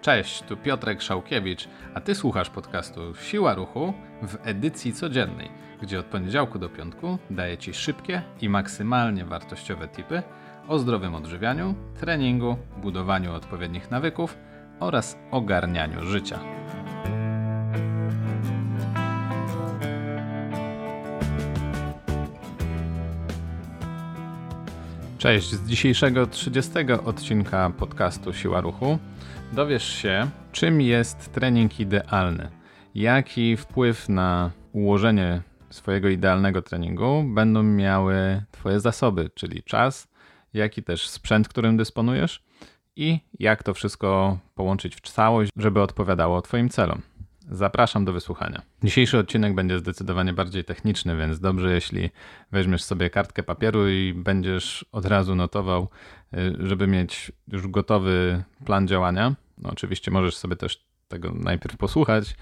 Cześć, tu Piotrek Szałkiewicz, a ty słuchasz podcastu Siła Ruchu w edycji codziennej, gdzie od poniedziałku do piątku daję ci szybkie i maksymalnie wartościowe tipy o zdrowym odżywianiu, treningu, budowaniu odpowiednich nawyków oraz ogarnianiu życia. Cześć, z dzisiejszego 30 odcinka podcastu Siła Ruchu dowiesz się, czym jest trening idealny, jaki wpływ na ułożenie swojego idealnego treningu będą miały Twoje zasoby, czyli czas, jaki też sprzęt, którym dysponujesz i jak to wszystko połączyć w całość, żeby odpowiadało Twoim celom. Zapraszam do wysłuchania. Dzisiejszy odcinek będzie zdecydowanie bardziej techniczny, więc dobrze, jeśli weźmiesz sobie kartkę papieru i będziesz od razu notował, y, żeby mieć już gotowy plan działania. No, oczywiście możesz sobie też tego najpierw posłuchać,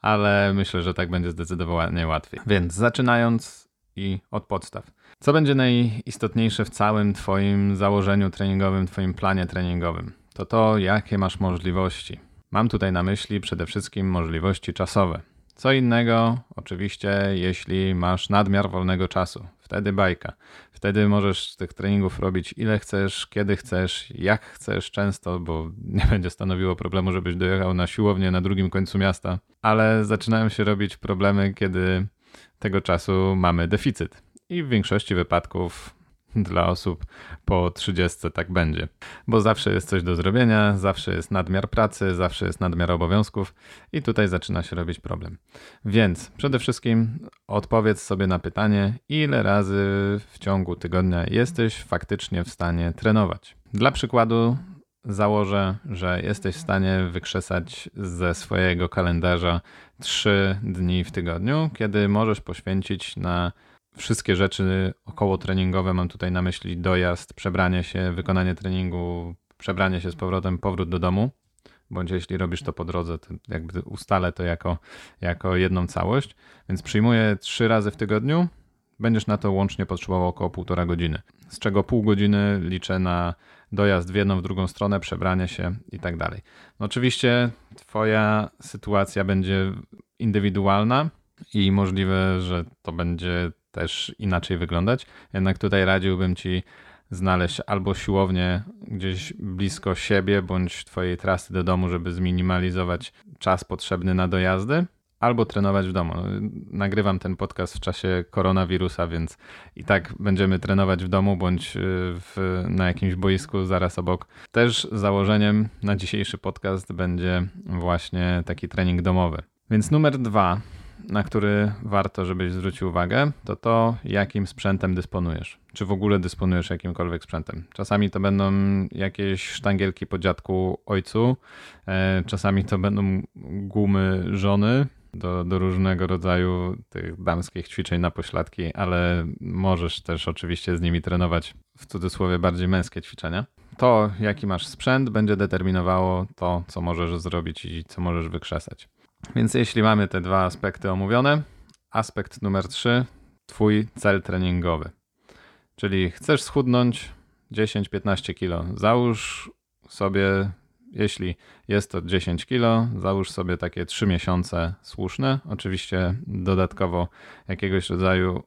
ale myślę, że tak będzie zdecydowanie łatwiej. Więc zaczynając i od podstaw. Co będzie najistotniejsze w całym Twoim założeniu treningowym, Twoim planie treningowym? To to, jakie masz możliwości Mam tutaj na myśli przede wszystkim możliwości czasowe. Co innego, oczywiście, jeśli masz nadmiar wolnego czasu. Wtedy bajka. Wtedy możesz tych treningów robić ile chcesz, kiedy chcesz, jak chcesz, często, bo nie będzie stanowiło problemu, żebyś dojechał na siłownię na drugim końcu miasta. Ale zaczynają się robić problemy, kiedy tego czasu mamy deficyt. I w większości wypadków dla osób po 30 tak będzie. Bo zawsze jest coś do zrobienia, zawsze jest nadmiar pracy, zawsze jest nadmiar obowiązków i tutaj zaczyna się robić problem. Więc przede wszystkim odpowiedz sobie na pytanie, ile razy w ciągu tygodnia jesteś faktycznie w stanie trenować. Dla przykładu założę, że jesteś w stanie wykrzesać ze swojego kalendarza 3 dni w tygodniu, kiedy możesz poświęcić na wszystkie rzeczy około treningowe, mam tutaj na myśli dojazd, przebranie się, wykonanie treningu, przebranie się z powrotem, powrót do domu, bądź jeśli robisz to po drodze, to jakby ustalę to jako, jako jedną całość. Więc przyjmuję trzy razy w tygodniu, będziesz na to łącznie potrzebował około półtora godziny, z czego pół godziny liczę na dojazd w jedną, w drugą stronę, przebranie się i tak dalej. Oczywiście twoja sytuacja będzie indywidualna i możliwe, że to będzie też inaczej wyglądać. Jednak tutaj radziłbym ci znaleźć albo siłownię gdzieś blisko siebie, bądź twojej trasy do domu, żeby zminimalizować czas potrzebny na dojazdy, albo trenować w domu. Nagrywam ten podcast w czasie koronawirusa, więc i tak będziemy trenować w domu bądź y, w, na jakimś boisku zaraz obok. Też założeniem na dzisiejszy podcast będzie właśnie taki trening domowy. Więc numer dwa na który warto, żebyś zwrócił uwagę, to to, jakim sprzętem dysponujesz. Czy w ogóle dysponujesz jakimkolwiek sprzętem. Czasami to będą jakieś sztangielki po dziadku ojcu, e, czasami to będą gumy żony do, do różnego rodzaju tych damskich ćwiczeń na pośladki, ale możesz też oczywiście z nimi trenować w cudzysłowie bardziej męskie ćwiczenia. To, jaki masz sprzęt, będzie determinowało to, co możesz zrobić i co możesz wykrzesać. Więc jeśli mamy te dwa aspekty omówione, aspekt numer trzy, Twój cel treningowy. Czyli chcesz schudnąć 10-15 kg. Załóż sobie, jeśli jest to 10 kg, załóż sobie takie 3 miesiące słuszne. Oczywiście dodatkowo jakiegoś rodzaju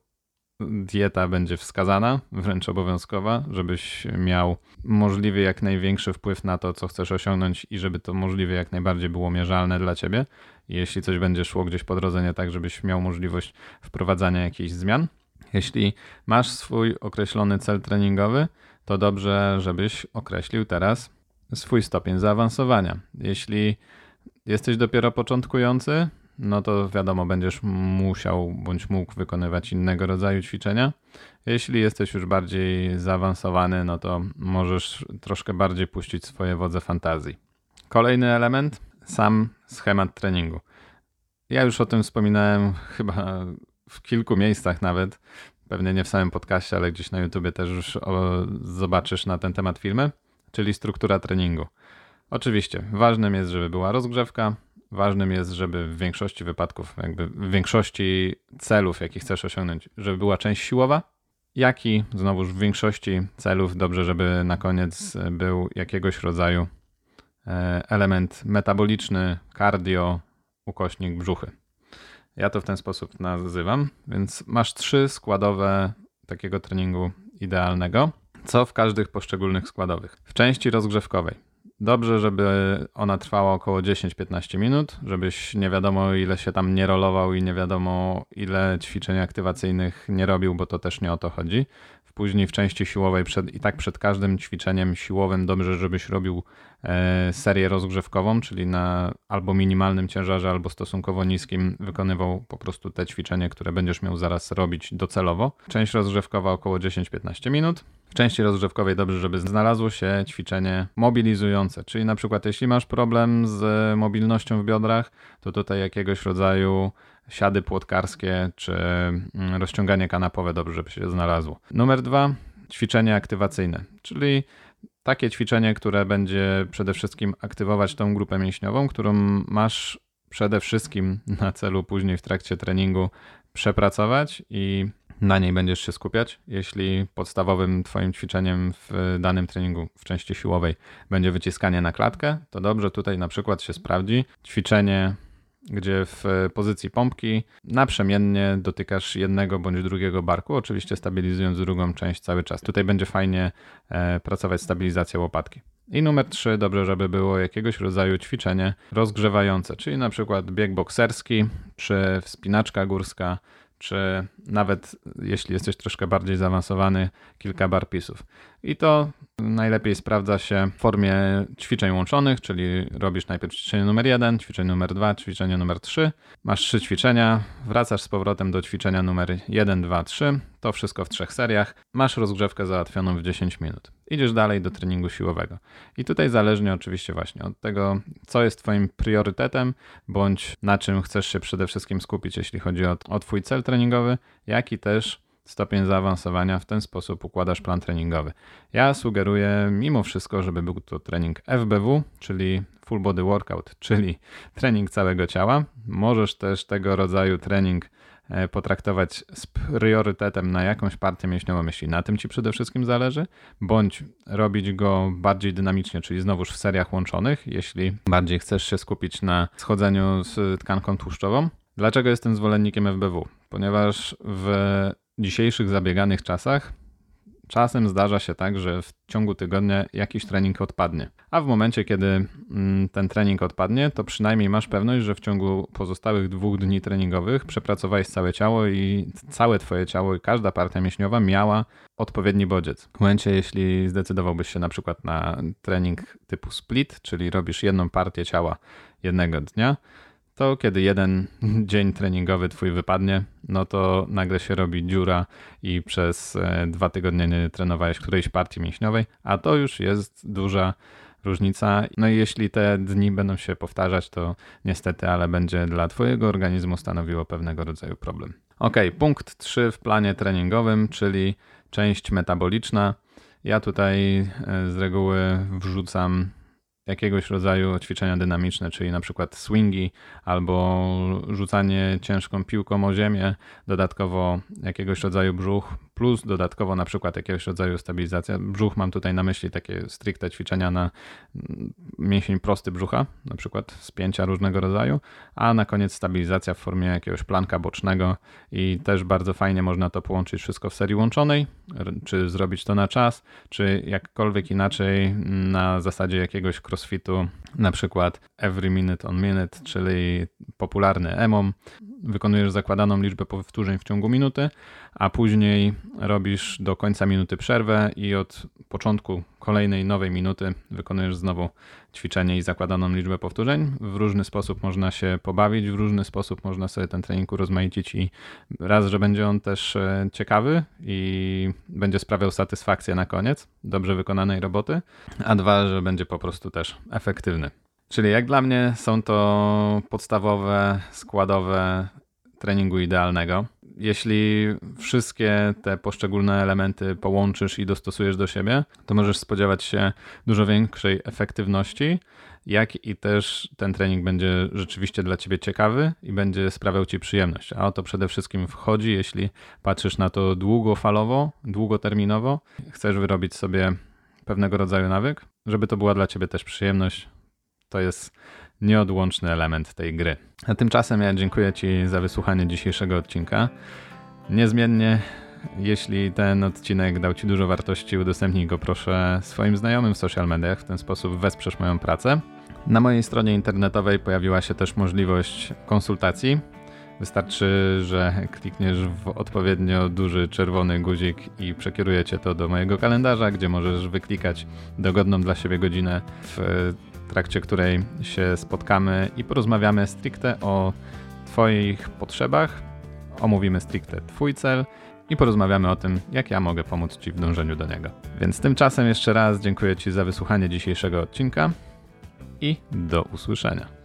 dieta będzie wskazana, wręcz obowiązkowa, żebyś miał możliwie jak największy wpływ na to, co chcesz osiągnąć i żeby to możliwie jak najbardziej było mierzalne dla ciebie. Jeśli coś będzie szło gdzieś po drodze nie tak, żebyś miał możliwość wprowadzania jakichś zmian. Jeśli masz swój określony cel treningowy, to dobrze, żebyś określił teraz swój stopień zaawansowania. Jeśli jesteś dopiero początkujący, no to wiadomo, będziesz musiał bądź mógł wykonywać innego rodzaju ćwiczenia. Jeśli jesteś już bardziej zaawansowany, no to możesz troszkę bardziej puścić swoje wodze fantazji. Kolejny element, sam schemat treningu. Ja już o tym wspominałem chyba w kilku miejscach nawet, pewnie nie w samym podcaście, ale gdzieś na YouTubie też już o, zobaczysz na ten temat filmy, czyli struktura treningu. Oczywiście, ważnym jest, żeby była rozgrzewka, ważnym jest, żeby w większości wypadków, jakby w większości celów, jakie chcesz osiągnąć, żeby była część siłowa, jak i znowuż w większości celów dobrze, żeby na koniec był jakiegoś rodzaju e, element metaboliczny, cardio, ukośnik brzuchy. Ja to w ten sposób nazywam, więc masz trzy składowe takiego treningu idealnego, co w każdych poszczególnych składowych. W części rozgrzewkowej Dobrze, żeby ona trwała około 10-15 minut, żebyś nie wiadomo ile się tam nie rolował i nie wiadomo ile ćwiczeń aktywacyjnych nie robił, bo to też nie o to chodzi później w części siłowej przed, i tak przed każdym ćwiczeniem siłowym dobrze, żebyś robił e, serię rozgrzewkową, czyli na albo minimalnym ciężarze, albo stosunkowo niskim wykonywał po prostu te ćwiczenie, które będziesz miał zaraz robić docelowo. Część rozgrzewkowa około 10-15 minut. W części rozgrzewkowej dobrze, żeby znalazło się ćwiczenie mobilizujące, czyli na przykład jeśli masz problem z mobilnością w biodrach, to tutaj jakiegoś rodzaju siady płotkarskie czy mm, rozciąganie kanapowe dobrze, żeby się znalazło. Numer dwa, ćwiczenie aktywacyjne, czyli takie ćwiczenie, które będzie przede wszystkim aktywować tą grupę mięśniową, którą masz przede wszystkim na celu później w trakcie treningu przepracować i na niej będziesz się skupiać. Jeśli podstawowym Twoim ćwiczeniem w danym treningu w części siłowej będzie wyciskanie na klatkę, to dobrze tutaj na przykład się sprawdzi ćwiczenie gdzie w pozycji pompki naprzemiennie dotykasz jednego bądź drugiego barku, oczywiście stabilizując drugą część cały czas. Tutaj będzie fajnie e, pracować stabilizacja łopatki. I numer 3, dobrze, żeby było jakiegoś rodzaju ćwiczenie rozgrzewające, czyli na przykład bieg bokserski, czy wspinaczka górska, czy nawet jeśli jesteś troszkę bardziej zaawansowany, kilka barpisów. I to najlepiej sprawdza się w formie ćwiczeń łączonych, czyli robisz najpierw ćwiczenie numer 1, ćwiczenie numer 2, ćwiczenie numer 3. Masz trzy ćwiczenia, wracasz z powrotem do ćwiczenia numer 1, 2, 3. To wszystko w trzech seriach. Masz rozgrzewkę załatwioną w 10 minut. Idziesz dalej do treningu siłowego. I tutaj zależnie oczywiście właśnie od tego, co jest Twoim priorytetem, bądź na czym chcesz się przede wszystkim skupić, jeśli chodzi o, o Twój cel treningowy, jak i też stopień zaawansowania, w ten sposób układasz plan treningowy. Ja sugeruję mimo wszystko, żeby był to trening FBW, czyli Full Body Workout, czyli trening całego ciała. Możesz też tego rodzaju trening e, potraktować z priorytetem na jakąś partię mięśniową, jeśli na tym ci przede wszystkim zależy, bądź robić go bardziej dynamicznie, czyli znowuż w seriach łączonych, jeśli bardziej chcesz się skupić na schodzeniu z tkanką tłuszczową. Dlaczego jestem zwolennikiem FBW? Ponieważ w dzisiejszych zabieganych czasach czasem zdarza się tak, że w ciągu tygodnia jakiś trening odpadnie. A w momencie, kiedy mm, ten trening odpadnie, to przynajmniej masz pewność, że w ciągu pozostałych dwóch dni treningowych przepracowałeś całe ciało i całe twoje ciało i każda partia mięśniowa miała odpowiedni bodziec. W momencie, jeśli zdecydowałbyś się na przykład na trening typu split, czyli robisz jedną partię ciała jednego dnia, to kiedy jeden dzień treningowy twój wypadnie, no to nagle się robi dziura i przez e, dwa tygodnie nie trenowałeś którejś partii mięśniowej, a to już jest duża różnica. No i jeśli te dni będą się powtarzać, to niestety, ale będzie dla twojego organizmu stanowiło pewnego rodzaju problem. Ok, punkt 3 w planie treningowym, czyli część metaboliczna. Ja tutaj e, z reguły wrzucam jakiegoś rodzaju ćwiczenia dynamiczne, czyli na przykład swingi albo rzucanie ciężką piłką o ziemię, dodatkowo jakiegoś rodzaju brzuch, plus dodatkowo na przykład jakiegoś rodzaju stabilizacja. Brzuch mam tutaj na myśli takie stricte ćwiczenia na mm, mięsień prosty brzucha, na przykład spięcia różnego rodzaju, a na koniec stabilizacja w formie jakiegoś planka bocznego i też bardzo fajnie można to połączyć wszystko w serii łączonej, czy zrobić to na czas, czy jakkolwiek inaczej na zasadzie jakiegoś crossfitu, na przykład every minute on minute, czyli popularny EMOM. Wykonujesz zakładaną liczbę powtórzeń w ciągu minuty, a później robisz do końca minuty przerwę i od początku kolejnej nowej minuty wykonujesz znowu ćwiczenie i zakładaną liczbę powtórzeń. W różny sposób można się pobawić, w różny sposób można sobie ten trening urozmaicić i raz, że będzie on też e, ciekawy i będzie sprawiał satysfakcję na koniec dobrze wykonanej roboty, a dwa, że będzie po prostu też efektywny. Czyli jak dla mnie są to podstawowe, składowe treningu idealnego. Jeśli wszystkie te poszczególne elementy połączysz i dostosujesz do siebie, to możesz spodziewać się dużo większej efektywności, jak i też ten trening będzie rzeczywiście dla ciebie ciekawy i będzie sprawiał ci przyjemność. A o to przede wszystkim wchodzi, jeśli patrzysz na to długofalowo, długoterminowo, chcesz wyrobić sobie pewnego rodzaju nawyk, żeby to była dla ciebie też przyjemność, To jest nieodłączny element tej gry. A tymczasem ja dziękuję Ci za wysłuchanie dzisiejszego odcinka. Niezmiennie, jeśli ten odcinek dał Ci dużo wartości, udostępnij go proszę swoim znajomym w social mediach. W ten sposób wesprzesz moją pracę. Na mojej stronie internetowej pojawiła się też możliwość konsultacji. Wystarczy, że klikniesz w odpowiednio duży czerwony guzik i przekierujecie to do mojego kalendarza, gdzie możesz wyklikać dogodną dla siebie godzinę, w trakcie której się spotkamy i porozmawiamy stricte o Twoich potrzebach, omówimy stricte Twój cel i porozmawiamy o tym, jak ja mogę pomóc Ci w dążeniu do niego. Więc tymczasem jeszcze raz dziękuję Ci za wysłuchanie dzisiejszego odcinka i do usłyszenia.